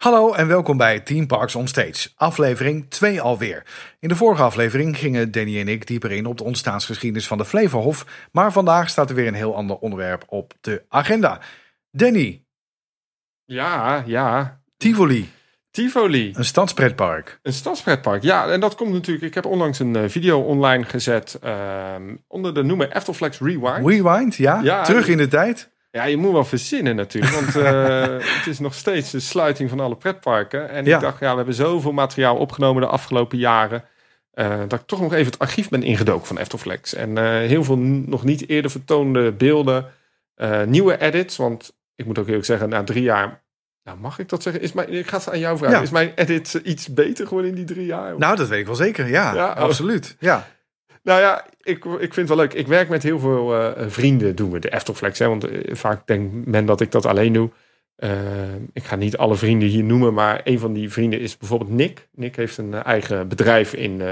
Hallo en welkom bij Team Parks on Stage, aflevering 2 alweer. In de vorige aflevering gingen Danny en ik dieper in op de ontstaansgeschiedenis van de Flevohof, maar vandaag staat er weer een heel ander onderwerp op de agenda. Danny, Ja, ja. Tivoli, Tivoli. een stadspretpark. Een stadspretpark. Ja, en dat komt natuurlijk... Ik heb onlangs een eh, video online gezet ehm, onder de noemer Eftelflex Rewind. Rewind, ja, Ja, terug in de tijd. Ja, je moet wel verzinnen natuurlijk. Want eh, het is nog steeds de sluiting van alle pretparken. En Ja. ik dacht, ja, we hebben zoveel materiaal opgenomen de afgelopen jaren. eh, dat ik toch nog even het archief ben ingedoken van Eftelflex. En eh, heel veel nog niet eerder vertoonde beelden. nieuwe edits. Want ik moet ook eerlijk zeggen, na drie jaar... Nou, mag ik dat zeggen? Is mijn, ik ga het aan jou vragen. Ja. Is mijn edit iets beter geworden in die drie jaar? Nou, dat weet ik wel zeker, ja, Ja, oh. absoluut. Ja. Nou ja, ik, ik vind het wel leuk. Ik werk met heel veel eh, vrienden, doen we de Eftelflex. Hè, want eh, vaak denkt men dat ik dat alleen doe. Eh, ik ga niet alle vrienden hier noemen, maar een van die vrienden is bijvoorbeeld Nick. Nick heeft een eigen bedrijf in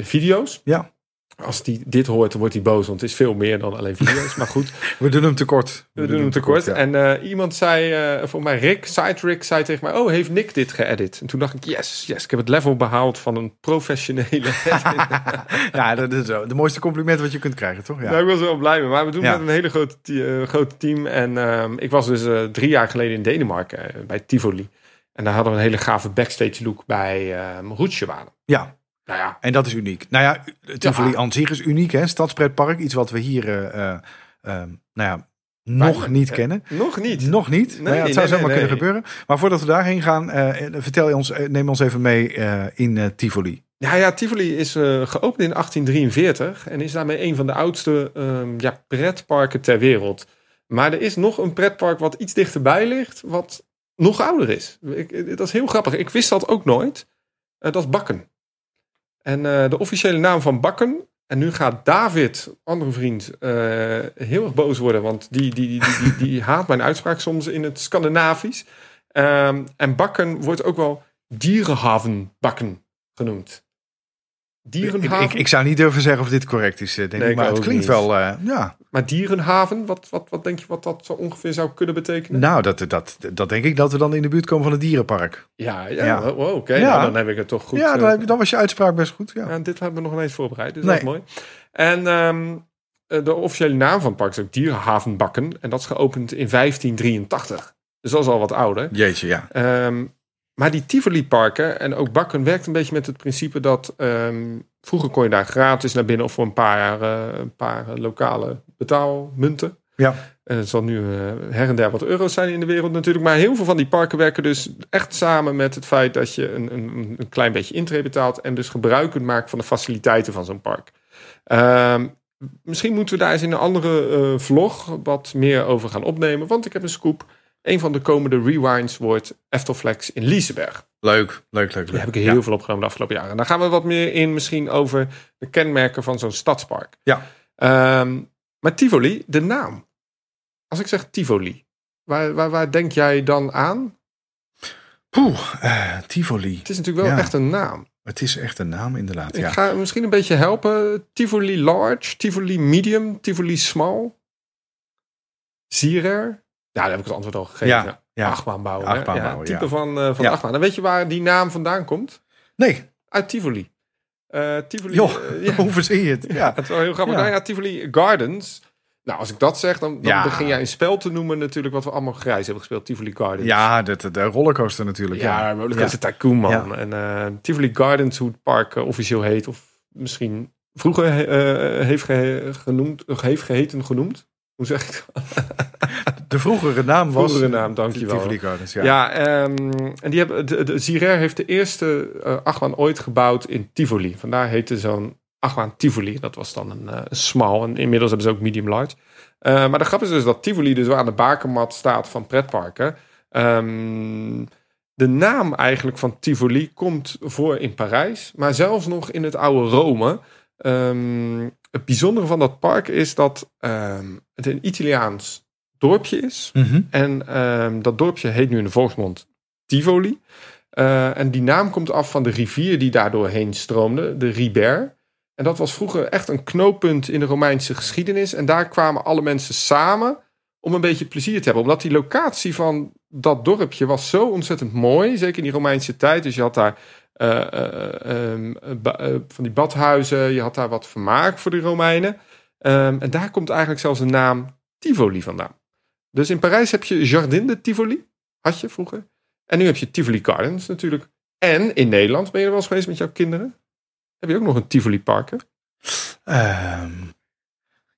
video's. Ja. Als die dit hoort, dan wordt hij boos, want het is veel meer dan alleen video's. maar goed, We doen hem tekort. we doen hem tekort. ja. En eh, iemand zei, eh voor mij Rick, Side Rick, zei tegen mij... Oh, heeft Nick dit geëdit? En toen dacht ik, yes, yes, ik heb het level behaald van een professionele ja, dat is zo. de mooiste compliment wat je kunt krijgen, toch? Ja. Nou, ik was wel blij mee. Maar we doen Ja. met een hele grote, te- eh, grote team. En ehm, ik was dus drie jaar geleden in Denemarken bij Tivoli. En daar hadden we een hele gave backstage look bij um, ja, Nou ja, En dat is uniek. Nou ja, Tivoli Ja. aan zich is uniek, hè? Stadspretpark. Iets wat we hier, eh, eh, eh, nou ja, nog niet eh, kennen. nog niet. Nog niet. Nee, nou ja, het zou nee, zomaar nee. kunnen gebeuren. Maar voordat we daarheen gaan, eh, vertel je ons, eh, neem ons even mee eh, in eh, Tivoli. Ja, ja, Tivoli is eh, geopend in 1843 en is daarmee een van de oudste ehm, ja, pretparken ter wereld. Maar er is nog een pretpark wat iets dichterbij ligt, wat nog ouder is. Ik, dat is heel grappig. Ik wist dat ook nooit. Eh, dat is Bakken. En eh, de officiële naam van Bakken. En nu gaat David, andere vriend, eh, heel erg boos worden. Want die, die, die, die, die, haat mijn uitspraak soms in het Scandinavisch. Ehm, en Bakken wordt ook wel Dierenhaven-Bakken genoemd. Dierenhaven? ik, ik zou niet durven zeggen of dit correct is, eh, denk Nee, ik. Maar ik het klinkt niet. wel, ja. Maar Dierenhaven, wat, wat, wat denk je wat dat zo ongeveer zou kunnen betekenen? Nou, dat, dat, dat denk ik dat we dan in de buurt komen van het dierenpark. Ja, ja, Ja. oh, oké. Ja. Nou, dan heb ik het toch goed. ja, eh, dan, heb je, dan was je uitspraak best goed. Ja. Ja, dit hebben we nog ineens voorbereid, dus Nee. dat is mooi. En ehm, eh, de officiële naam van het park is ook Dierenhavenbakken. En dat is geopend in 1583. Dus dat is al wat ouder. Jeetje, ja. Ehm, maar die Tivoli-parken en ook Bakken werkt een beetje met het principe dat... ehm, vroeger kon je daar gratis naar binnen of voor een paar, eh, een paar lokale betaalmunten. Ja. En het zal nu eh, her en der wat euro's zijn in de wereld natuurlijk. Maar heel veel van die parken werken dus echt samen met het feit dat je een, een, een klein beetje intree betaalt. En dus gebruik kunt maken van de faciliteiten van zo'n park. Ehm, misschien moeten we daar eens in een andere eh, vlog wat meer over gaan opnemen. Want ik heb een scoop. Een van de komende rewinds wordt Eftelflex in Liseberg. Leuk, leuk, leuk. leuk. Daar heb ik heel veel opgenomen de afgelopen jaren. En daar gaan we wat meer in misschien over de kenmerken van zo'n stadspark. Ja. Ehm, maar Tivoli, de naam. Als ik zeg Tivoli, waar, waar, waar denk jij dan aan? Poeh, eh, Tivoli. Het is natuurlijk wel Ja. echt een naam. Het is echt een naam, inderdaad. Ik Ja. ga misschien een beetje helpen. Tivoli large, Tivoli medium, Tivoli small. Zierer. Ja, daar heb ik het antwoord al gegeven. Ja, Ja, ja. Ja, type ja. van, eh van Ja. de achtbaan. Dan weet je waar die naam vandaan komt? Nee, Uit Tivoli. Eh, Tivoli. joh, eh, ja. hoe verzin je het? Ja. Het is wel heel grappig. Ja. Nou ja, Tivoli Gardens. Nou, als ik dat zeg, dan, dan Ja. begin jij een spel te noemen natuurlijk wat we allemaal grijs hebben gespeeld. Tivoli Gardens. Ja, de, de rollercoaster natuurlijk. Ja, ja, Rollercoaster Tycoon, man. Ja. En Tivoli Gardens, hoe het park officieel heet. Of misschien vroeger eh, heeft, gehe- genoemd, heeft geheten genoemd. Hoe zeg ik dat? De vroegere naam was... Vroegere naam, dankjewel. Tivoli Gardens, ja. Ja, ehm, en die hebben, de, de heeft de eerste eh achtbaan ooit gebouwd in Tivoli. Vandaar heette zo'n achtbaan Tivoli. Dat was dan een, eh, een small. En inmiddels hebben ze ook medium large. Eh, maar de grap is dus dat Tivoli dus wel aan de bakermat staat van pretparken. Ehm, de naam eigenlijk van Tivoli komt voor in Parijs. Maar zelfs nog in het oude Rome. Ehm, het bijzondere van dat park is dat ehm, het een Italiaans dorpje is. Mhm. En ehm, dat dorpje heet nu in de volksmond Tivoli. Eh, en die naam komt af van de rivier die daar doorheen stroomde, de Riber. En dat was vroeger echt een knooppunt in de Romeinse geschiedenis. En daar kwamen alle mensen samen om een beetje plezier te hebben. Omdat die locatie van dat dorpje was zo ontzettend mooi. Zeker in die Romeinse tijd. Dus je had daar eh, eh, ehm, eh, van die badhuizen. Je had daar wat vermaak voor de Romeinen. Ehm, en daar komt eigenlijk zelfs de naam Tivoli vandaan. Dus in Parijs heb je Jardin de Tivoli. Had je vroeger. En nu heb je Tivoli Gardens natuurlijk. En in Nederland ben je er wel eens geweest met jouw kinderen. Heb je ook nog een Tivoli Parken? Ehm,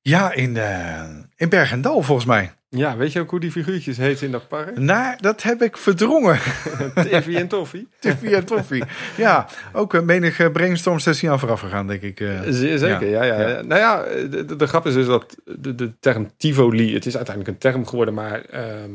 ja, in, eh in Bergendal volgens mij. Ja, weet je ook hoe die figuurtjes heten in dat park? Nou, dat heb ik verdrongen. Tiffy en Toffee. Tiffy en Toffie. Ja, ook een menige brainstorm sessie aan vooraf gegaan, denk ik. eh. Zeker, ja. Ja, Ja. Nou ja, de, de, de grap is dus dat de, de term Tivoli, het is uiteindelijk een term geworden, maar ehm,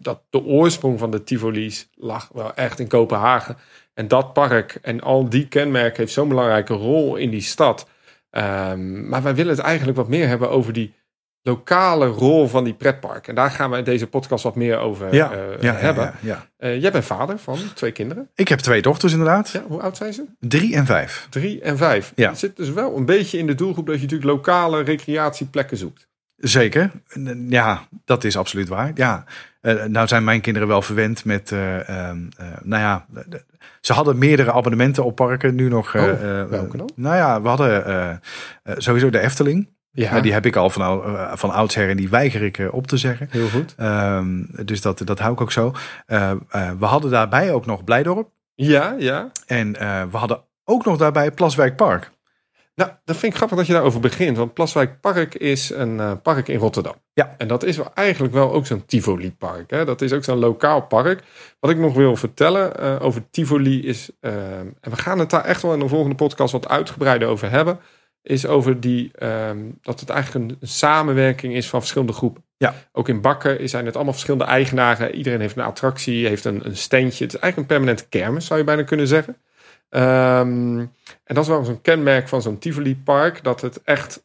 dat de oorsprong van de Tivoli's lag wel echt in Kopenhagen. En dat park en al die kenmerken heeft zo'n belangrijke rol in die stad. Ehm, maar wij willen het eigenlijk wat meer hebben over die lokale rol van die pretpark. En daar gaan we in deze podcast wat meer over ja, eh, ja, hebben. ja, ja. Eh, jij bent vader van twee kinderen. Ik heb twee dochters inderdaad. Ja, hoe oud zijn ze? Drie en vijf. Drie en vijf. Ja. Het zit dus wel een beetje in de doelgroep dat je natuurlijk lokale recreatieplekken zoekt. Zeker. Ja, dat is absoluut waar. Ja, Eh, nou zijn mijn kinderen wel verwend met, eh, ehm, eh, nou ja, ze hadden meerdere abonnementen op parken. Nu nog, eh, Oh, eh, welke dan? Nou ja, we hadden eh, eh, sowieso de Efteling. Ja, Maar die heb ik al van, eh, van oudsher en die weiger ik eh, op te zeggen. heel goed. Ehm, dus dat, dat hou ik ook zo. Eh, eh, we hadden daarbij ook nog Blijdorp. Ja, ja. En eh, we hadden ook nog daarbij Plaswijk Park. Nou, dat vind ik grappig dat je daarover begint. Want Plaswijk Park is een eh, park in Rotterdam. Ja. En dat is wel eigenlijk wel ook zo'n Tivoli-park. Hè? Dat is ook zo'n lokaal park. Wat ik nog wil vertellen eh, over Tivoli is... eh, en we gaan het daar echt wel in de volgende podcast wat uitgebreider over hebben... is over die, ehm, dat het eigenlijk een, een samenwerking is van verschillende groepen. Ja. Ook in Bakken zijn het allemaal verschillende eigenaren. Iedereen heeft een attractie, heeft een, een steentje. Het is eigenlijk een permanente kermis, zou je bijna kunnen zeggen. Ehm, en dat is wel zo'n kenmerk van zo'n Tivoli-park, dat het echt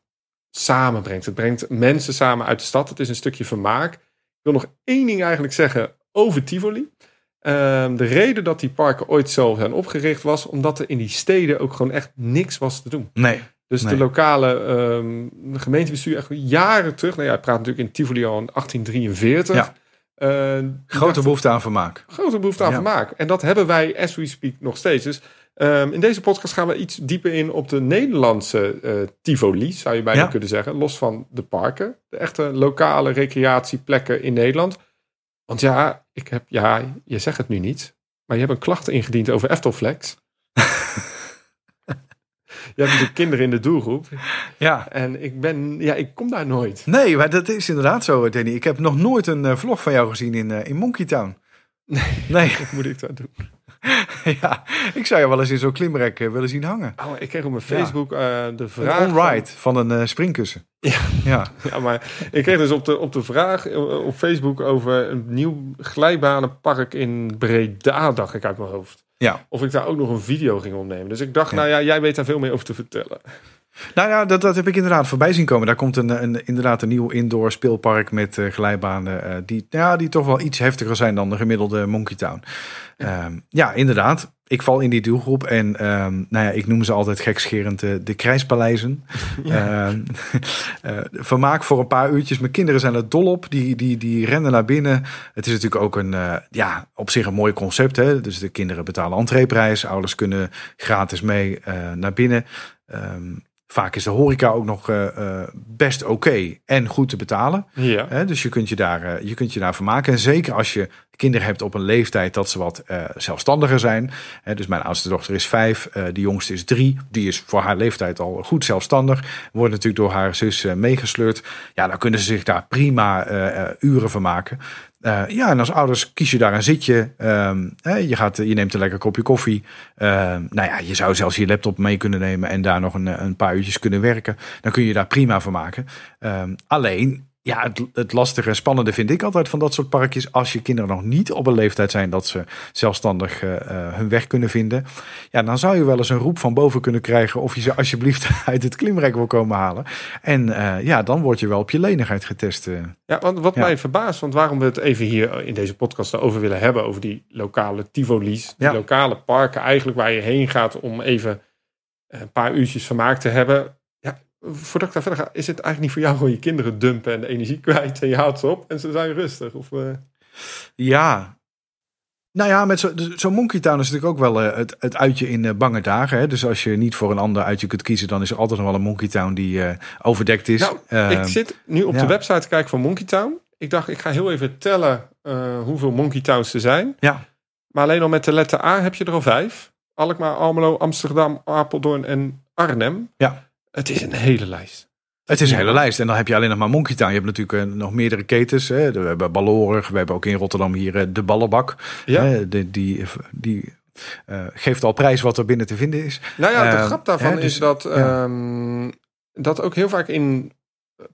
samenbrengt. Het brengt mensen samen uit de stad. Het is een stukje vermaak. Ik wil nog één ding eigenlijk zeggen over Tivoli. Ehm, de reden dat die parken ooit zo zijn opgericht was omdat er in die steden ook gewoon echt niks was te doen. Nee. Dus Nee. de lokale ehm, gemeentebestuur, echt jaren terug. Nou ja, ik praat natuurlijk in Tivoli al in 1843. Ja. Eh, Grote behoefte aan vermaak. grote behoefte aan Ja. vermaak. En dat hebben wij, as we speak, nog steeds. Dus ehm, in deze podcast gaan we iets dieper in op de Nederlandse eh Tivoli's, zou je bijna Ja. kunnen zeggen. Los van de parken. De echte lokale recreatieplekken in Nederland. Want ja, ik heb, ja, je zegt het nu niet. Maar je hebt een klacht ingediend over Eftelflex. je hebt natuurlijk kinderen in de doelgroep. Ja. En ik ben, ja, ik kom daar nooit. Nee, maar dat is inderdaad zo, Danny. Ik heb nog nooit een eh, vlog van jou gezien in, eh, in Monkey Town. Nee. Nee, Wat moet ik daar doen? ja. Ik zou je wel eens in zo'n klimrek eh, willen zien hangen. Oh, ik kreeg op mijn Facebook eh, de Een vraag. van- on-ride van een eh, springkussen. Ja. Ja. Ja, maar ik kreeg dus op de, op de vraag op Facebook over een nieuw glijbanenpark in Breda, dacht ik uit mijn hoofd. Ja. Of ik daar ook nog een video ging opnemen. Dus ik dacht, Ja. nou ja, jij weet daar veel meer over te vertellen. Nou ja, dat, dat heb ik inderdaad voorbij zien komen. Daar komt een, een, inderdaad een nieuw indoor speelpark met eh, glijbanen. eh, die, ja, die toch wel iets heftiger zijn dan de gemiddelde Monkey Town. Ja, ja inderdaad. Ik val in die doelgroep. En ehm, nou ja, ik noem ze altijd gekscherend eh, de krijspaleizen. Ehm, eh, vermaak voor een paar uurtjes. Mijn kinderen zijn er dol op. Die, die, die rennen naar binnen. Het is natuurlijk ook een, ja, op zich een mooi concept. Hè? Dus de kinderen betalen entreeprijs. Ouders kunnen gratis mee naar binnen. Ehm, vaak is de horeca ook nog eh, eh, best oké en goed te betalen. Ja. Hè? Dus je kunt je, daar, eh, je kunt je daar vermaken. En zeker als je kinderen hebt op een leeftijd dat ze wat zelfstandiger zijn. Hè? Dus mijn oudste dochter is vijf, de jongste is drie. Die is voor haar leeftijd al goed zelfstandig. Wordt natuurlijk door haar zus meegesleurd. Ja, dan kunnen ze zich daar prima uren van Eh, ja, en als ouders kies je daar een zitje. Ehm, je, gaat, je neemt een lekker kopje koffie. Ehm, nou ja, je zou zelfs je laptop mee kunnen nemen en daar nog een, een paar uurtjes kunnen werken. Dan kun je daar prima van maken. Ehm, alleen, ja, het, het lastige en spannende vind ik altijd van dat soort parkjes. Als je kinderen nog niet op een leeftijd zijn dat ze zelfstandig eh, eh, hun weg kunnen vinden. Ja, dan zou je wel eens een roep van boven kunnen krijgen of je ze alsjeblieft uit het klimrek wil komen halen. En eh, ja, dan word je wel op je lenigheid getest. Ja, want wat Ja. mij verbaast, want waarom we het even hier in deze podcast over willen hebben, over die lokale Tivoli's, die Ja. lokale parken eigenlijk waar je heen gaat om even een paar uurtjes vermaak te hebben. Voordat ik daar verder ga, is het eigenlijk niet voor jou gewoon je kinderen dumpen en de energie kwijt en je houdt ze op en ze zijn rustig? Of, eh, Ja. Nou ja, met zo- zo'n Monkey Town is natuurlijk ook wel eh, het, het uitje in eh, bange dagen. Hè? Dus als je niet voor een ander uitje kunt kiezen, dan is er altijd nog wel een Monkey Town die overdekt is. Nou, ik zit nu op ja. de website te kijken van Monkey Town. Ik dacht, ik ga heel even tellen hoeveel Monkey Towns er zijn. Ja. Maar alleen al met de letter A heb je er al vijf. Alkmaar, Almelo, Amsterdam, Apeldoorn en Arnhem. Ja. Het is een hele lijst. Het is een hele lijst. En dan heb je alleen nog maar Monkey Town. Je hebt natuurlijk eh, nog meerdere ketens. Hè? We hebben Ballorig. We hebben ook in Rotterdam hier eh, de Ballenbak. Ja. Hè? De, die die eh, geeft al prijs wat er binnen te vinden is. Nou ja, de grap daarvan hè, dus- is dat, ja. ehm, dat ook heel vaak in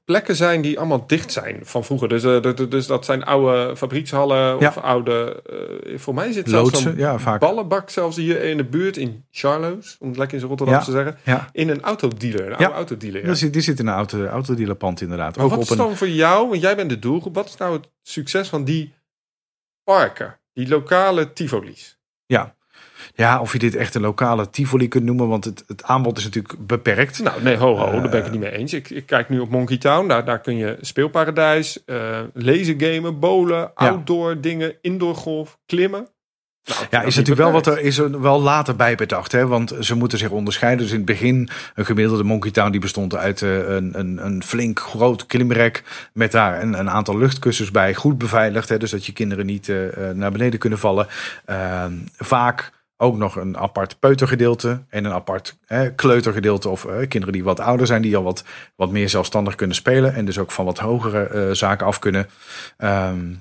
plekken zijn die allemaal dicht zijn van vroeger. Dus, eh, dus- dus dat zijn oude fabriekshallen Ja. of oude... eh, voor mij zit zelfs zo'n ja, vaak. ballenbak zelfs hier in de buurt in Charloes, om het lekker in Rotterdam Ja. te zeggen, in een autodealer, een Ja. oude autodealer. Ja. Die, zit, die zit in een auto, autodealerpand inderdaad. Maar wat is een, dan voor jou, want jij bent de doelgroep, wat is nou het succes van die parken, die lokale Tivoli's? ja, of je dit echt een lokale Tivoli kunt noemen. Want het, het aanbod is natuurlijk beperkt. Nou, nee, ho, ho, daar ben ik Eh. het niet mee eens. Ik, ik kijk nu op Monkey Town. Daar, daar kun je speelparadijs, eh lasergamen, bowlen, outdoor dingen, indoor golf, klimmen. Nou, Ja, is natuurlijk wel wat er is er wel later bij bedacht. Hè? Want ze moeten zich onderscheiden. Dus in het begin, een gemiddelde Monkey Town die bestond uit eh, een, een, een flink groot klimrek. Met daar een, een aantal luchtkussens bij. Goed beveiligd. Hè? Dus dat je kinderen niet eh, eh, naar beneden kunnen vallen. Ehm, vaak ook nog een apart peutergedeelte. En een apart eh, kleutergedeelte. Of eh, kinderen die wat ouder zijn. Die al wat, wat meer zelfstandig kunnen spelen. En dus ook van wat hogere eh, zaken af kunnen. Ehm,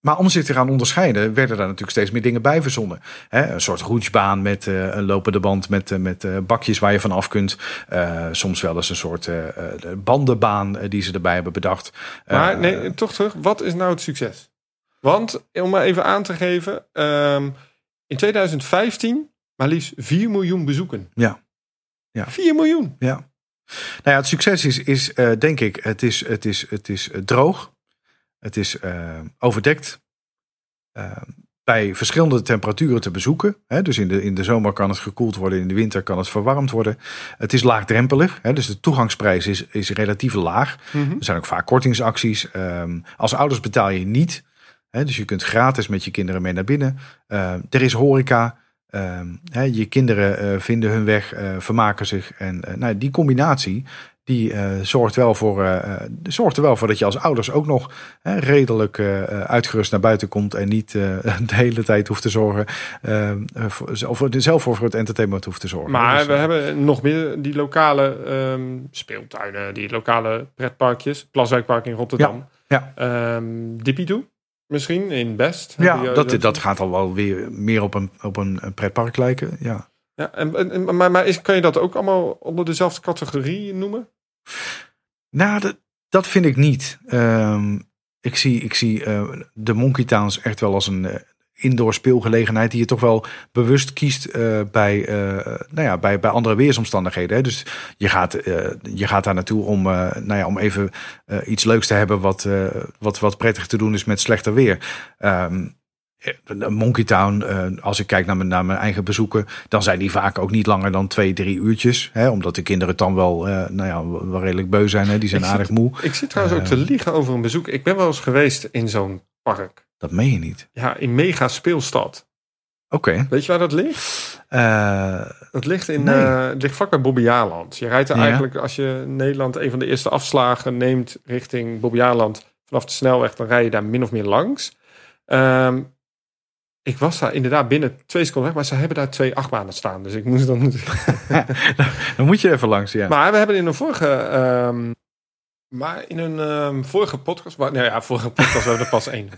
maar om zich te gaan onderscheiden, werden daar natuurlijk steeds meer dingen bij verzonnen. Hè, een soort roetsbaan met eh, een lopende band met, met bakjes waar je van af kunt. Soms wel eens een soort bandenbaan die ze erbij hebben bedacht. Maar nee, toch terug. Wat is nou het succes? Want, om maar even aan te geven. ehm, in 2015 maar liefst 4 miljoen bezoeken. Ja. Ja. 4 miljoen. Ja. Nou ja, het succes is, is eh, denk ik, het is, het is, het is eh, droog. Het is eh, overdekt. Bij verschillende temperaturen te bezoeken. Hè, dus in de, in de zomer kan het gekoeld worden, in de winter kan het verwarmd worden. Het is laagdrempelig, hè, dus de toegangsprijs is, is relatief laag. Mhm. Er zijn ook vaak kortingsacties. Ehm, als ouders betaal je niet. Dus je kunt gratis met je kinderen mee naar binnen. Ehm, er is horeca. Ehm, je kinderen eh, vinden hun weg, eh, vermaken zich. En eh, nou, die combinatie die eh, zorgt, wel voor, eh, eh, zorgt er wel voor dat je als ouders ook nog redelijk eh, eh, uitgerust naar buiten komt. En niet eh, de hele tijd hoeft te zorgen. ehm, eh, voor, of zelf voor het entertainment hoeft te zorgen. Maar Dus, we eh, hebben nog meer die lokale ehm, speeltuinen, die lokale pretparkjes. Plaswijkpark in Rotterdam. Ja, Dippy misschien in Best. Ja, dat, dat gaat al wel weer meer op een, op een pretpark lijken. Ja. Ja, en, en- en- maar, maar is, kan je dat ook allemaal onder dezelfde categorie noemen? Nou, dat, dat vind ik niet. Ehm, ik zie, ik zie eh, de Monkey Towns echt wel als een eh, indoor speelgelegenheid die je toch wel bewust kiest eh, bij, eh, nou ja, bij, bij andere weersomstandigheden. Hè. Dus je gaat, eh, je gaat daar naartoe om, nou ja, om even iets leuks te hebben wat, wat, wat prettig te doen is met slechter weer. Ehm, eh, Monkey Town, als ik kijk naar mijn, naar mijn eigen bezoeken, dan zijn die vaak ook niet langer dan twee, drie uurtjes. Hè, omdat de kinderen dan wel, nou ja, wel redelijk beu zijn. Hè, die zijn Ik aardig moe. Ik zit trouwens ook te liegen over een bezoek. Ik ben wel eens geweest in zo'n park. Dat meen je niet. Ja, in Mega Speelstad. Oké. Weet je waar dat ligt? Eh, Dat ligt, in, Nee. het ligt vlak bij Bobbejaanland. Je rijdt er Ja. eigenlijk, als je Nederland een van de eerste afslagen neemt richting Bobbejaanland vanaf de snelweg, dan rij je daar min of meer langs. Ehm, ik was daar inderdaad binnen twee seconden weg, maar ze hebben daar twee achtbanen staan. Dus ik moest dan. dan moet je even langs, ja. Maar we hebben in een vorige. ehm, maar in een ehm, vorige podcast. Maar, nou ja, vorige podcast we hebben er pas één.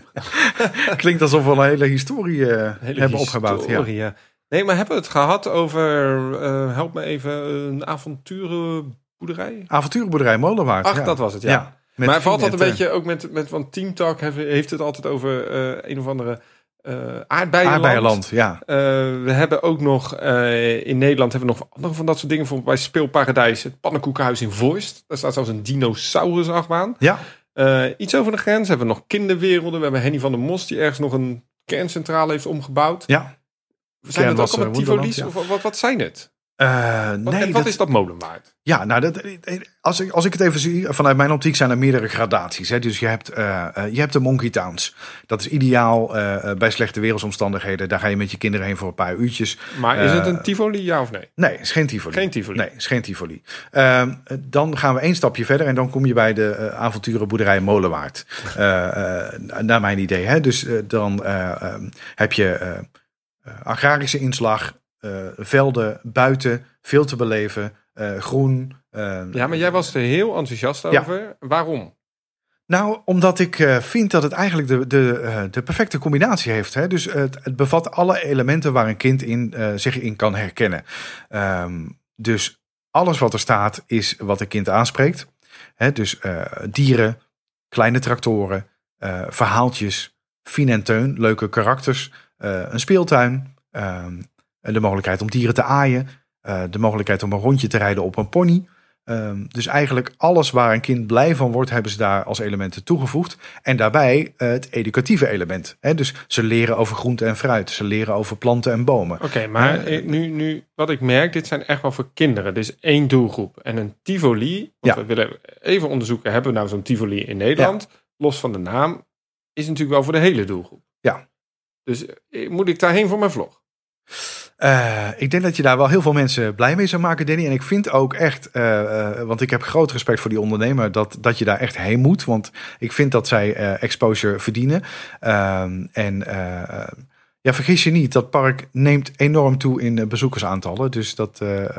Klinkt alsof we een hele historie eh, Hele hebben opgebouwd. Ja. historie, ja. Nee, maar hebben we het gehad over. eh, help me even. Een avonturenboerderij? Avonturenboerderij Molenwaard. Ach, ja. dat was het, ja. met maar valt dat een en, eh, beetje ook met, met want Team Talk heeft, heeft het altijd over een of andere aardbeienland. Aardbeienland, ja. Eh, we hebben ook nog eh, in Nederland hebben we nog andere van dat soort dingen. Bijvoorbeeld bij Speelparadijs, het pannenkoekenhuis in Voorst. Daar staat zelfs een dinosaurus-achtbaan. Ja, iets over de grens hebben we nog kinderwerelden. We hebben Henny van der Mos die ergens nog een kerncentrale heeft omgebouwd. ja. Zijn dat ook allemaal Wonderland, Tivoli's? ja. Of wat, wat zijn het? Eh, Wat, nee, en wat dat- is dat molenwaard? Ja, nou, dat, als, ik, als ik het even zie, vanuit mijn optiek zijn er meerdere gradaties. Hè? Dus je hebt, eh, eh, je hebt de Monkey Towns. Dat is ideaal bij slechte weersomstandigheden. Daar ga je met je kinderen heen voor een paar uurtjes. Maar is het een Tivoli, ja of nee? Nee, is geen Tivoli. Geen Tivoli. Nee, is geen Tivoli. Ehm, dan gaan we één stapje verder en dan kom je bij de avonturenboerderij Molenwaard. Naar mijn idee. Hè? Dus dan eh, ehm, heb je agrarische inslag, velden, buiten, veel te beleven, eh, groen. eh, Ja, maar jij was er heel enthousiast Ja. over. Waarom? Nou, omdat ik eh, vind dat het eigenlijk de, de, eh, de perfecte combinatie heeft. Hè? Dus het, het bevat alle elementen waar een kind in, eh, zich in kan herkennen. Ehm, dus alles wat er staat is wat een kind aanspreekt. Hè? Dus eh, dieren, kleine tractoren, eh, verhaaltjes, Fien en Teun, leuke karakters, eh, een speeltuin, ehm, de mogelijkheid om dieren te aaien, eh, de mogelijkheid om een rondje te rijden op een pony. Ehm, dus eigenlijk alles waar een kind blij van wordt, hebben ze daar als elementen toegevoegd. En daarbij eh, het educatieve element. Hè? Dus ze leren over groente en fruit. Ze leren over planten en bomen. Oké, maar Eh, eh, nu, nu, wat ik merk, dit zijn echt wel voor kinderen. Dus één doelgroep. En een Tivoli, want Ja. we willen even onderzoeken, hebben we nou zo'n Tivoli in Nederland? Los van de naam, is natuurlijk wel voor de hele doelgroep. Ja. Dus eh, moet ik daarheen voor mijn vlog? Eh, ik denk dat je daar wel heel veel mensen blij mee zou maken, Danny. En ik vind ook echt, eh, eh, want ik heb groot respect voor die ondernemer, dat, dat je daar echt heen moet. Want ik vind dat zij exposure verdienen. Ehm, en ja, vergis je niet, dat park neemt enorm toe in eh, bezoekersaantallen. Dus dat, eh, eh,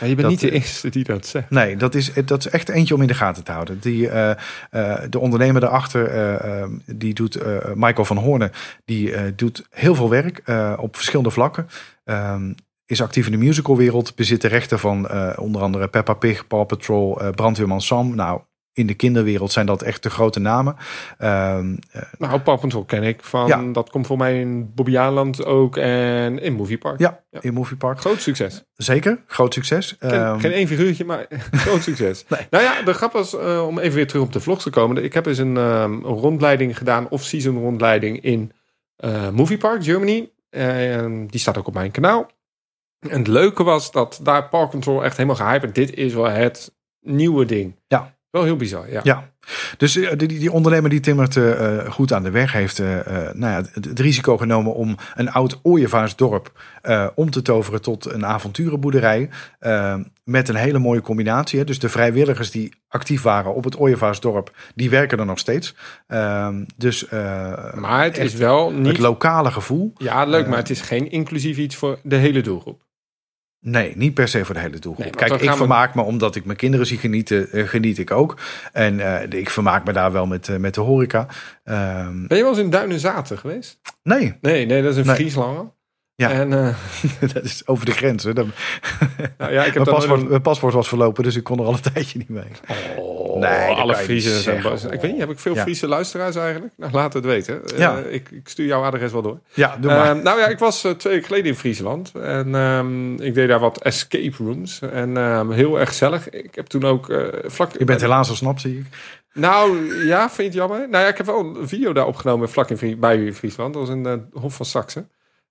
Ja, je bent Dat, niet de eh, eerste die dat zegt. Nee, dat is, dat is echt eentje om in de gaten te houden. Die, eh, eh, de ondernemer daarachter, eh, eh, die doet, eh, Michael van Hoornen, die eh, doet heel veel werk eh, op verschillende vlakken. Ehm, is actief in de musicalwereld, bezit de rechten van eh, onder andere Peppa Pig, Paw Patrol, eh Brandweerman Sam. Nou, in de kinderwereld zijn dat echt de grote namen. Ehm, eh, Nou, Paw ken ik van. Ja. Dat komt voor mij in Bobby Aland ook en in Movie Park. ja, Ja. in Movie Park. Groot succes. Zeker, groot succes. Ken- Ehm, geen één figuurtje, maar groot succes. Nee. Nou ja, de grap was, eh, om even weer terug op de vlog te komen. Ik heb eens een ehm, een rondleiding gedaan, off-season rondleiding in eh, Movie Park, Germany. En die staat ook op mijn kanaal. En het leuke was dat daar Park Control echt helemaal gehyped. Dit is wel het nieuwe ding. Ja. Wel heel bizar, ja. Ja, dus eh, die, die ondernemer die timmert eh, goed aan de weg heeft nou ja, het, het risico genomen om een oud ooievaarsdorp om te toveren tot een avonturenboerderij. met een hele mooie combinatie. Hè. Dus de vrijwilligers die actief waren op het ooievaarsdorp, die werken er nog steeds. Ehm, dus Maar het is wel het niet... lokale gevoel. Ja, leuk, maar het is geen inclusief iets voor de hele doelgroep. Nee, niet per se voor de hele doelgroep. Nee, Kijk, ik we- vermaak me omdat ik mijn kinderen zie genieten, eh, geniet ik ook. En eh, ik vermaak me daar wel met, eh, met de horeca. Ehm, Ben je wel eens in Duinenzaten geweest? nee, Nee, nee, dat is in Nee. Friesland. Ja. En dat is over de grens. Hè. Nou ja, ik heb Mijn paspoort, mijn paspoort was verlopen, dus ik kon er al een tijdje niet mee. Oh, Nee, dat alle Friesen zijn boos. Ik weet niet, heb ik veel Ja. Friese luisteraars eigenlijk? Nou, laat het weten. Eh, ik, ik stuur jouw adres wel door. Ja, doe maar. Ehm, nou ja, ik was eh, twee weken geleden in Friesland. En ehm, ik deed daar wat escape rooms. En ehm, heel erg gezellig. Ik heb toen ook eh, vlak... je bent helaas al snap, zie ik. Nou, ja, vind je het jammer? Nou ja, ik heb wel een video daar opgenomen vlak in, bij Friesland. Dat was in de Hof van Saxe.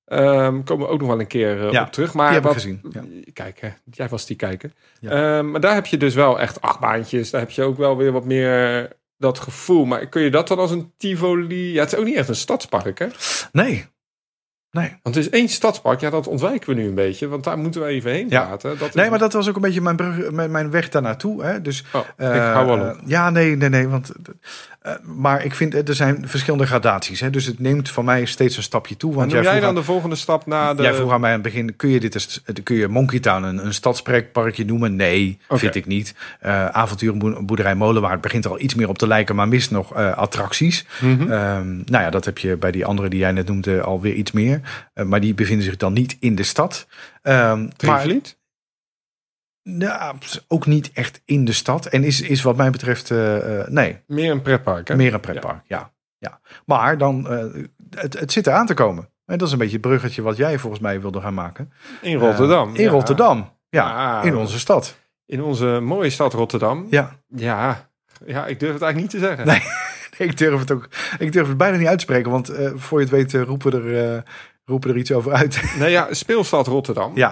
Ehm komen we ook nog wel een keer eh, Ja, op terug. Maar wat, gezien. Ja. Kijk, hè, jij was die kijker. Ja. Ehm, maar daar heb je dus wel echt achtbaantjes. Daar heb je ook wel weer wat meer dat gevoel. Maar kun je dat dan als een Tivoli... Ja, het is ook niet echt een stadspark, hè? Nee. Nee. Want het is één stadspark. Ja, dat ontwijken we nu een beetje. Want daar moeten we even heen Ja. praten. Dat nee, maar dat was ook een beetje mijn, brug, mijn, mijn weg daar naartoe. Hè? Dus, Oh, ik eh, hou wel op. Ja, nee, nee, nee. Want, eh, maar ik vind, eh, er zijn verschillende gradaties. Hè? Dus het neemt van mij steeds een stapje toe. Want jij jij dan aan- de volgende stap naar de... Jij vroeg aan mij aan het begin, kun je dit eens, kun je Monkey Town een, een stadsparkje noemen? Nee, vind ik niet. Eh avonturenboerderij Molenwaard begint er al iets meer op te lijken, maar mist nog eh, attracties. Mhm. Ehm, nou ja, dat heb je bij die andere die jij net noemde alweer iets meer. Eh, maar die bevinden zich dan niet in de stad. Ehm maar Drievliet? nou, ook niet echt in de stad. En is, is wat mij betreft, eh, eh, nee, Meer een pretpark, hè? meer een pretpark. Ja. Ja. Maar dan, het, het zit eraan te komen. En dat is een beetje het bruggetje wat jij volgens mij wilde gaan maken. In Rotterdam. In ja. Rotterdam. Ja, Ah. in onze stad. In onze mooie stad Rotterdam. Ja, Ja, ja ik durf het eigenlijk niet te zeggen. Nee. ik durf het ook. Ik durf het bijna niet uit te spreken, want voor je het weet roepen we er, roepen er iets over uit. Nee, ja, speelstad Rotterdam. Ja.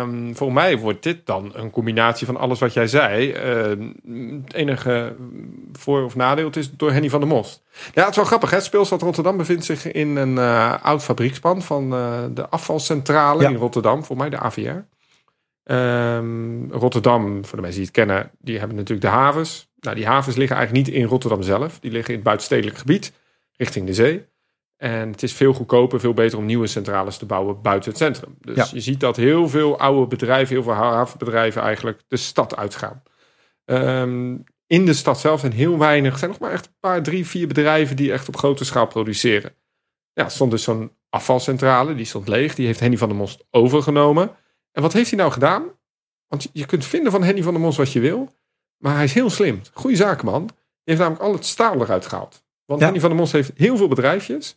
Ehm, voor mij wordt dit dan een combinatie van alles wat jij zei. Ehm, het enige voor- of nadeel is door Henny van der Most. Ja, het is wel grappig. Hè? Speelstad Rotterdam bevindt zich in een eh, oud fabriekspand van eh, de afvalcentrale Ja. in Rotterdam. Voor mij de AVR. Ehm, Rotterdam, voor de mensen die het kennen, die hebben natuurlijk de havens. Nou, die havens liggen eigenlijk niet in Rotterdam zelf. Die liggen in het buitenstedelijk gebied, richting de zee. En het is veel goedkoper, veel beter om nieuwe centrales te bouwen buiten het centrum. Dus Ja. je ziet dat heel veel oude bedrijven, heel veel havenbedrijven eigenlijk de stad uitgaan. Ehm, in de stad zelf zijn heel weinig, er zijn nog maar echt een paar, drie, vier bedrijven die echt op grote schaal produceren. Ja, er stond dus zo'n afvalcentrale, die stond leeg. Die heeft Henny van der Most overgenomen. En wat heeft hij nou gedaan? Want je kunt vinden van Henny van der Most wat je wil. Maar hij is heel slim. Goeie zakenman. Die heeft namelijk al het staal eruit gehaald. Want Ja. Henny van der Most heeft heel veel bedrijfjes.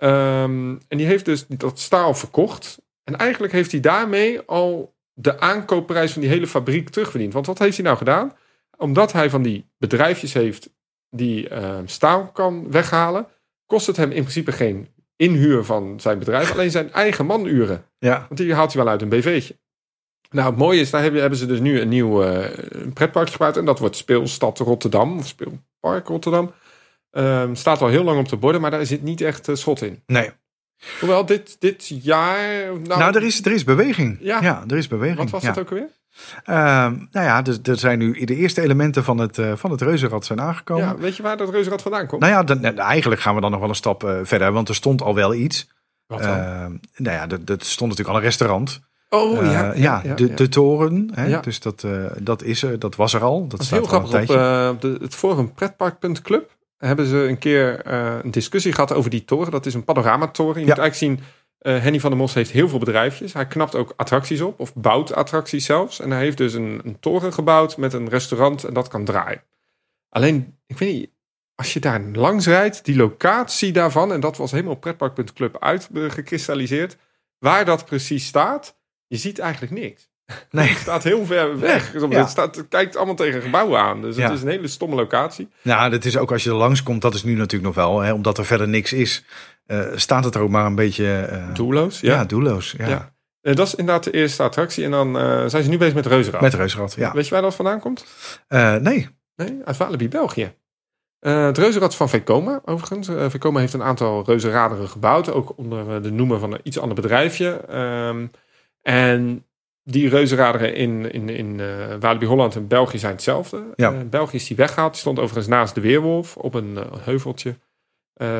Ehm, en die heeft dus dat staal verkocht. En eigenlijk heeft hij daarmee al de aankoopprijs van die hele fabriek terugverdiend. Want wat heeft hij nou gedaan? Omdat hij van die bedrijfjes heeft die ehm, staal kan weghalen, kost het hem in principe geen inhuur van zijn bedrijf, alleen zijn eigen manuren. Ja, Want die haalt hij wel uit een BV'tje. Nou, het mooie is, daar hebben, ze dus nu een nieuw eh, een pretparkje gebouwd. En dat wordt Speelstad Rotterdam, of Speelpark Rotterdam. Ehm, staat al heel lang op de borden, maar daar zit niet echt eh, schot in. nee. Hoewel dit, dit jaar... Nou, Nou, er, is, er is beweging. Ja. Ja, er is beweging. wat was ja. dat ook alweer? Ehm, nou ja, dus, er zijn nu de eerste elementen van het, eh, van het reuzenrad zijn aangekomen. Ja, weet je waar dat reuzenrad vandaan komt? Nou ja, dan, nou, eigenlijk gaan we dan nog wel een stap eh, verder, want er stond al wel iets. Wat dan? Ehm, nou ja, er, er stond natuurlijk al een restaurant. oh, ja. ja, ja, de, ja. de toren. Hè? Ja. Dus dat, dat, is er, dat was er al. Dat, Dat staat heel al grappig. een Op tijdje. op de, het forum pretpark.club hebben ze een keer eh, een discussie gehad over die toren. Dat is een panoramatoren. Je Ja. moet eigenlijk zien, eh, Henny van der Mos heeft heel veel bedrijfjes. Hij knapt ook attracties op, of bouwt attracties zelfs. En hij heeft dus een, een toren gebouwd met een restaurant en dat kan draaien. Alleen, ik weet niet, als je daar langs rijdt, die locatie daarvan, en dat was helemaal pretpark.club uitgekristalliseerd, waar dat precies staat, je ziet eigenlijk niks. Nee. Het staat heel ver weg. Ja. Het, staat, het kijkt allemaal tegen gebouwen aan. Dus Ja. het is een hele stomme locatie. Nou, dat is ook als je er langskomt, dat is nu natuurlijk nog wel. Hè, omdat er verder niks is, eh, staat het er ook maar een beetje eh, Doelloos. ja. Ja. doelloos. Ja. Eh, dat is inderdaad de eerste attractie. En dan zijn ze nu bezig met Reuzenrad. Met reuzenrad, ja. Weet je waar dat vandaan komt? Nee, Nee, uit Walibi, België. Eh, het reuzenrad van Vekoma, overigens. Eh Vekoma heeft een aantal reuzenraderen gebouwd. Ook onder de noemer van een iets ander bedrijfje. Ehm, en die reuzenraderen in, in, in eh, Walibi Holland en België zijn hetzelfde. Ja. Eh, België is die weggehaald. Die stond overigens naast de Weerwolf op een eh, heuveltje.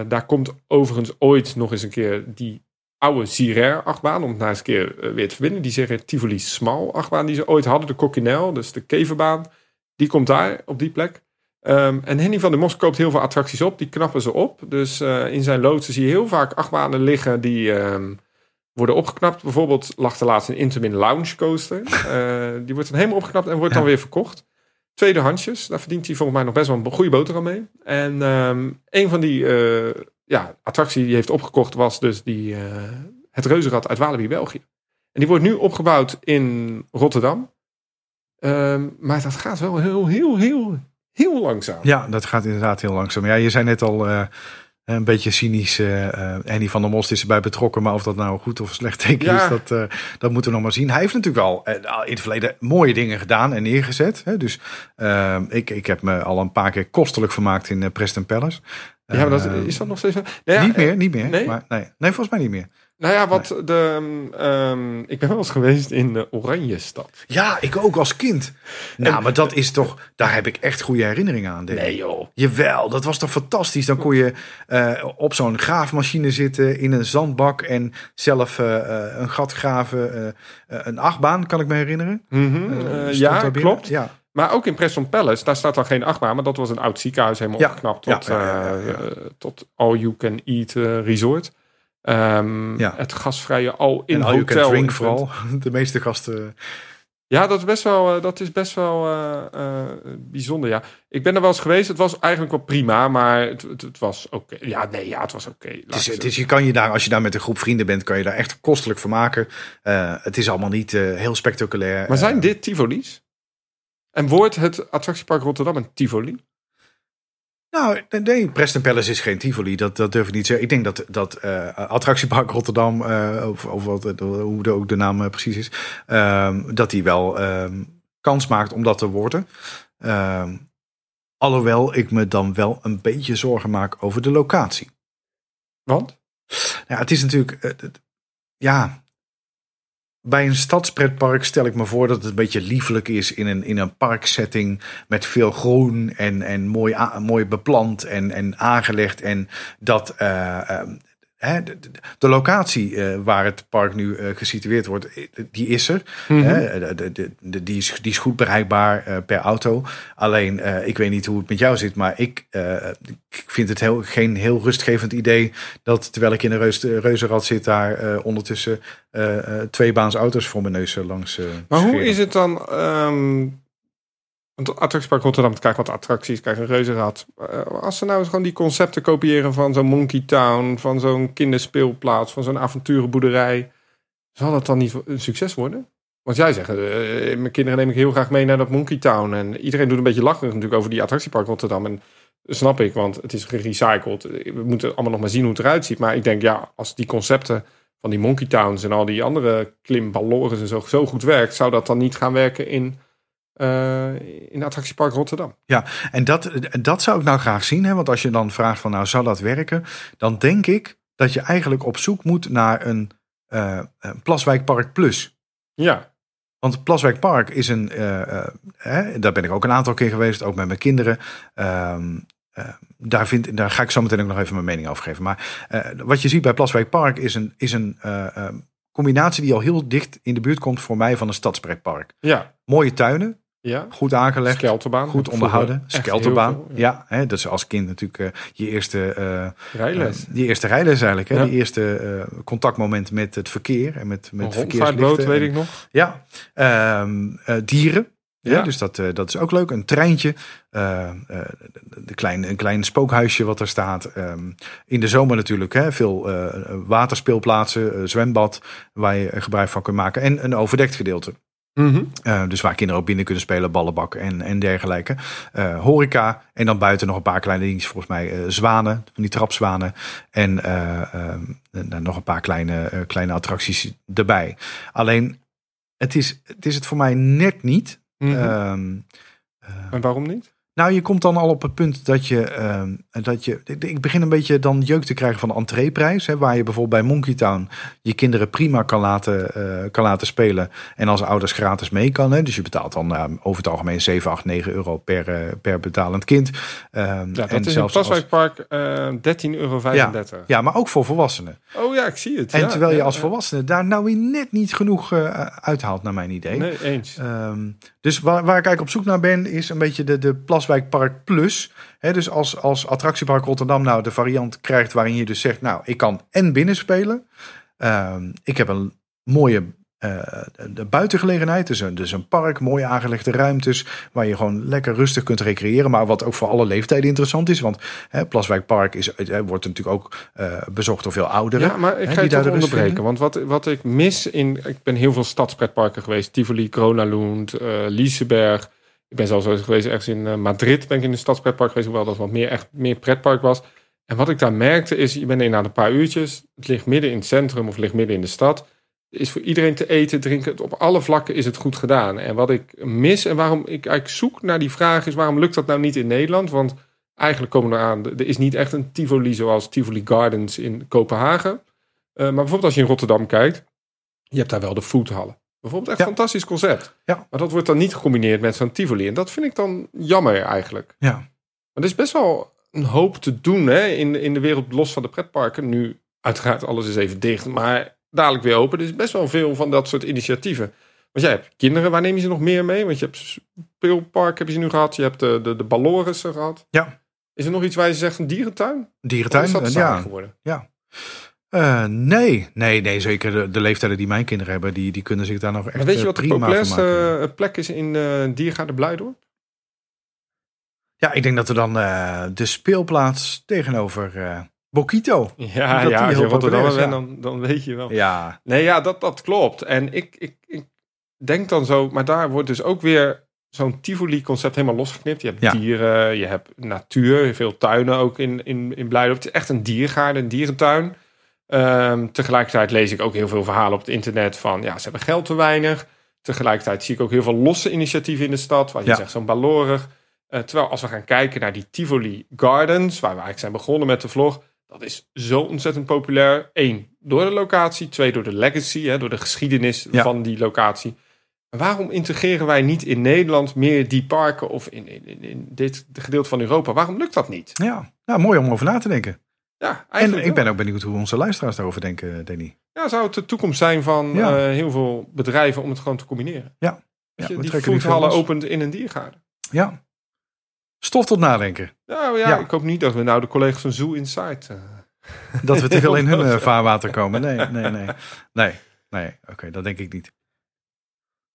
Daar komt overigens ooit nog eens een keer die oude Zirair achtbaan. Om het nou eens een keer weer te verbinden. Die zeggen Tivoli Smal achtbaan die ze ooit hadden. De Coquinel, dus de keverbaan. Die komt daar op die plek. Ehm, en Henny van der Mos koopt heel veel attracties op. Die knappen ze op. Dus in zijn loodsen zie je heel vaak achtbanen liggen die ehm, worden opgeknapt. Bijvoorbeeld lag er laatst een Intamin Lounge Coaster. Eh, die wordt dan helemaal opgeknapt en wordt Ja. dan weer verkocht. Tweedehandsjes, daar verdient hij volgens mij nog best wel een goede boterham mee. En ehm, een van die eh, ja, attracties die hij heeft opgekocht was dus die, eh, het reuzenrad uit Walibi, België. En die wordt nu opgebouwd in Rotterdam. Ehm, maar dat gaat wel heel, heel, heel, heel langzaam. ja, dat gaat inderdaad heel langzaam. Ja, je zei net al een beetje cynisch. eh eh, Henny van der Most is erbij betrokken. Maar of dat nou goed of slecht teken Ja. is, dat, eh, dat moeten we nog maar zien. Hij heeft natuurlijk al in het verleden mooie dingen gedaan en neergezet. Hè? Dus ik, ik heb me al een paar keer kostelijk vermaakt in Preston Palace. Ja, maar dat, is dat nog steeds... Nou ja, niet meer, niet meer. nee? Maar, nee, nee, volgens mij niet meer. Nou ja, wat de... ehm, ik ben wel eens geweest in de Oranjestad. Ja, ik ook als kind. Nou, maar dat is toch, daar heb ik echt goede herinneringen aan. Danny. joh. Jawel, dat was toch fantastisch. Dan kon je eh, op zo'n graafmachine zitten in een zandbak en zelf eh, eh, een gat graven. een achtbaan, kan ik me herinneren. Eh, stond ja, klopt. Ja, Maar ook in Preston Palace, daar staat dan geen achtbaan, maar dat was een oud ziekenhuis helemaal Ja, opgeknapt tot, ja, tot all you can eat resort. Ehm, Ja. Het gasvrije all in en hotel. drink vooral. De meeste gasten. Ja, dat is best wel, eh, dat is best wel eh, eh, bijzonder. Ja. Ik ben er wel eens geweest. Het was eigenlijk wel prima, maar het, het, het was oké. Ja, nee, ja, het was oké. Is, je kan je daar, als je daar met een groep vrienden bent, kan je daar echt kostelijk van maken. Eh, het is allemaal niet eh, heel spectaculair. Maar zijn Eh, dit Tivoli's? En wordt het attractiepark Rotterdam een Tivoli? Nou, nee, Preston Palace is geen Tivoli, dat, dat durf ik niet te zeggen. Ik denk dat, dat eh, Attractiepark Rotterdam, eh, of, of wat, eh, hoe de, ook de naam precies is, ehm, dat die wel ehm, kans maakt om dat te worden. Ehm, alhoewel ik me dan wel een beetje zorgen maak over de locatie. Want? Ja, het is natuurlijk, ja, bij een stadspretpark stel ik me voor dat het een beetje liefelijk is in een, in een parksetting met veel groen en, en mooi, mooi beplant en, en aangelegd. En dat eh, hè, de, locatie eh, waar het park nu eh, gesitueerd wordt, eh, die is er. Mhm. Hè, de, die, is, die is goed bereikbaar per auto. Alleen, ik weet niet hoe het met jou zit, maar ik, ik vind het heel, geen heel rustgevend idee dat terwijl ik in een reus, reuzenrad zit, daar ondertussen twee baans auto's voor mijn neus langs. Maar hoe is het dan? ehm want Attractiepark Rotterdam krijgt wat attracties, krijgt een reuzenrad. Eh, als ze nou eens gewoon die concepten kopiëren van zo'n Monkey Town, van zo'n kinderspeelplaats, van zo'n avonturenboerderij, zal dat dan niet een succes worden? Want jij zegt, eh, mijn kinderen neem ik heel graag mee naar dat Monkey Town. En iedereen doet een beetje lacherig natuurlijk over die attractiepark Rotterdam. En snap ik, want het is gerecycled. We moeten allemaal nog maar zien hoe het eruit ziet. Maar ik denk, ja, als die concepten van die Monkey Towns en al die andere klimballores en zo, zo goed werkt, zou dat dan niet gaan werken in, eh in attractiepark Rotterdam? En dat, dat zou ik nou graag zien. Hè? Want als je dan vraagt van nou zou dat werken. Dan denk ik dat je eigenlijk op zoek moet naar een, eh, een Plaswijkpark Plus. Ja, Want Plaswijk Park is een, eh, hè, daar ben ik ook een aantal keer geweest, ook met mijn kinderen. Ehm, eh, daar, vind, daar ga ik zo meteen ook nog even mijn mening over geven. Maar wat je ziet bij Plaswijk Park is een, is een combinatie die al heel dicht in de buurt komt voor mij van een stadspretpark. ja, Mooie tuinen, ja. goed aangelegd. Skelterbaan. Goed onderhouden, skelterbaan. veel, ja, hè, dat is als kind natuurlijk eh, je eerste, eh, Rijles. eh, die eerste rijles eigenlijk. Hè, Ja. Die eerste contactmoment met het verkeer en met, met verkeerslichten. weet ik nog. ja, Ehm, eh, dieren. Ja. Ja. dus dat, dat is ook leuk. Een treintje. eh, de, klein, een klein spookhuisje wat er staat. Ehm, in de zomer natuurlijk hè, veel waterspeelplaatsen, zwembad. Waar je gebruik van kunt maken. En een overdekt gedeelte. Mhm. Eh, dus waar kinderen ook binnen kunnen spelen, ballenbak en, en dergelijke. Eh, horeca. En dan buiten nog een paar kleine dingetjes. Volgens mij eh, zwanen, van die trapzwanen. En eh, ehm, nog een paar kleine, kleine attracties erbij. Alleen, het is, het is het voor mij net niet. Mhm. Ehm, eh, en waarom niet? Nou, je komt dan al op het punt dat je, ehm, dat je. ik- begin een beetje dan jeuk te krijgen van de entreeprijs. Hè, waar je bijvoorbeeld bij Monkey Town je kinderen prima kan laten, eh, kan laten spelen. En als ouders gratis mee kan. Hè, dus je betaalt dan eh, over het algemeen 7, 8, 9 euro per, eh, per betalend kind. Ehm, Ja, dat en is in zelfs als- Plaswijkpark eh 13,35 euro. Ja, maar ook voor volwassenen. Oh ja, ik zie het. En ja, terwijl je ja, als ja. volwassene daar nou weer net niet genoeg eh, uithaalt, naar mijn idee. Nee, eens. Ehm, dus waar, waar ik eigenlijk op zoek naar ben, is een beetje de, de Plaswijk Park Plus. Dus als, als attractiepark Rotterdam nou de variant krijgt waarin je dus zegt, nou, ik kan en binnen spelen. Ehm, ik heb een mooie eh, de buitengelegenheid, dus een, dus een park, mooi aangelegde ruimtes, waar je gewoon lekker rustig kunt recreëren, maar wat ook voor alle leeftijden interessant is. Want hè, Plaswijk Park is, eh, wordt natuurlijk ook eh, bezocht door veel ouderen. Ja, maar ik hè, ga je daar onderbreken. Want wat, wat ik mis in... Ik ben heel veel stadspretparken geweest. Tivoli, Kronalund, eh Liseberg. Ik ben zelfs geweest ergens in eh, Madrid. Ben ik in een stadspretpark geweest. Hoewel dat wat meer, echt meer pretpark was. En wat ik daar merkte is... Je bent er na een paar uurtjes. Het ligt midden in het centrum of ligt midden in de stad. Is voor iedereen te eten, drinken. Op alle vlakken is het goed gedaan. En wat ik mis en waarom ik eigenlijk zoek naar die vraag is... Waarom lukt dat nou niet in Nederland? Want eigenlijk komen we eraan... Er is niet echt een Tivoli zoals Tivoli Gardens in Kopenhagen. Uh, maar bijvoorbeeld als je in Rotterdam kijkt, je hebt daar wel de foodhallen. Bijvoorbeeld echt Ja. een fantastisch concept. Ja. Maar dat wordt dan niet gecombineerd met zo'n Tivoli. En dat vind ik dan jammer eigenlijk. Ja. Maar er is best wel een hoop te doen hè, in, in de wereld los van de pretparken. Nu, uiteraard, alles is even dicht, maar dadelijk weer open. Er is best wel veel van dat soort initiatieven. Want jij hebt kinderen, waar neem je ze nog meer mee? Want je hebt speelpark heb je ze nu gehad. Je hebt de, de, de Ballorissen gehad. Ja. Is er nog iets waar je zegt, een dierentuin? Dierentuin, is dat eh, ja. geworden? Eh, nee, nee, nee, zeker de, de leeftijden die mijn kinderen hebben, die, die kunnen zich daar nog echt Maar weet je eh, wat de prima populairste plek is in uh, Diergaarde Blijdorp? Ja, ik denk dat we dan de speelplaats tegenover Bokito. Ja, ja als je is, bent, dan, dan weet je wel. Ja, Nee, ja, dat, dat klopt. En ik, ik, ik denk dan zo, maar daar wordt dus ook weer zo'n Tivoli-concept helemaal losgeknipt. Je hebt Ja. dieren, je hebt natuur, veel tuinen ook in, in, in Blijdorp. Het is echt een diergaarden, een dierentuin. Ehm, tegelijkertijd lees ik ook heel veel verhalen op het internet van... ja, ze hebben geld te weinig. Tegelijkertijd zie ik ook heel veel losse initiatieven in de stad. Wat je Ja. zegt, zo'n balorig. Eh, terwijl als we gaan kijken naar die Tivoli Gardens... waar we eigenlijk zijn begonnen met de vlog... dat is zo ontzettend populair. Eén, door de locatie. Twee, door de legacy, hè, door de geschiedenis Ja. van die locatie. Waarom integreren wij niet in Nederland meer die parken... of in, in, in, dit gedeelte van Europa? Waarom lukt dat niet? Ja, nou, mooi om over na te denken. Ja, En ik ben ook benieuwd hoe onze luisteraars daarover denken, Danny. Ja, zou het de toekomst zijn van Ja. eh, heel veel bedrijven om het gewoon te combineren? Ja. Je we die los. opent in een diergaarden. Ja. Stof tot nadenken. Nou ja, Ja. ik hoop niet dat we nou de collega's van Zoo Insight... eh, Dat we te veel in hun eh, vaarwater komen. Nee, nee, nee. Nee, nee. Oké, dat denk ik niet.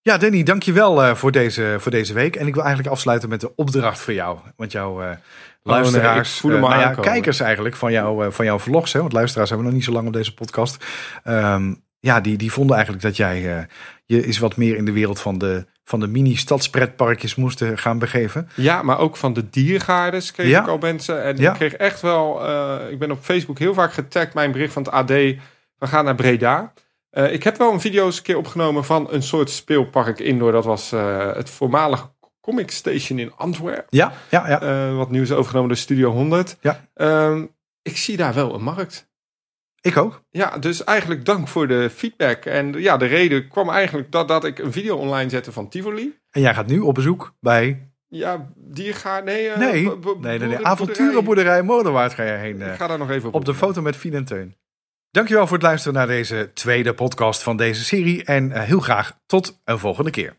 Ja, Danny, dankjewel eh voor, deze, voor deze week. En ik wil eigenlijk afsluiten met de opdracht voor jou. Want jouw eh, luisteraars, al nou ja, kijkers eigenlijk van, jou, van jouw vlogs. Hè, want luisteraars hebben we nog niet zo lang op deze podcast. Ehm, ja, die, die vonden eigenlijk dat jij eh, je is wat meer in de wereld van de, van de mini-stadspretparkjes moest eh, gaan begeven. Ja, maar ook van de diergaardes kreeg Ja. ik al mensen. En Ja. ik kreeg echt wel... eh, ik ben op Facebook heel vaak getagd. Mijn bericht van het AD. We gaan naar Breda. Ik heb wel een video eens een keer opgenomen van een soort speelpark indoor. Dat was het voormalige Comic Station in Antwerpen. Ja, ja, ja. Wat nu is overgenomen door Studio 100. Ja. Ehm, ik zie daar wel een markt. Ik ook. Ja, dus eigenlijk dank voor de feedback. En ja, de reden kwam eigenlijk dat, dat ik een video online zette van Tivoli. En jij gaat nu op bezoek bij... Ja, diergaard. Nee, eh, Nee, nee, nee, nee. boerderij. avonturenboerderij Moderwaard ga je heen. eh. Ik ga daar nog even op. op de foto met Fien en Teun. Dankjewel voor het luisteren naar deze tweede podcast van deze serie. En eh, heel graag tot een volgende keer.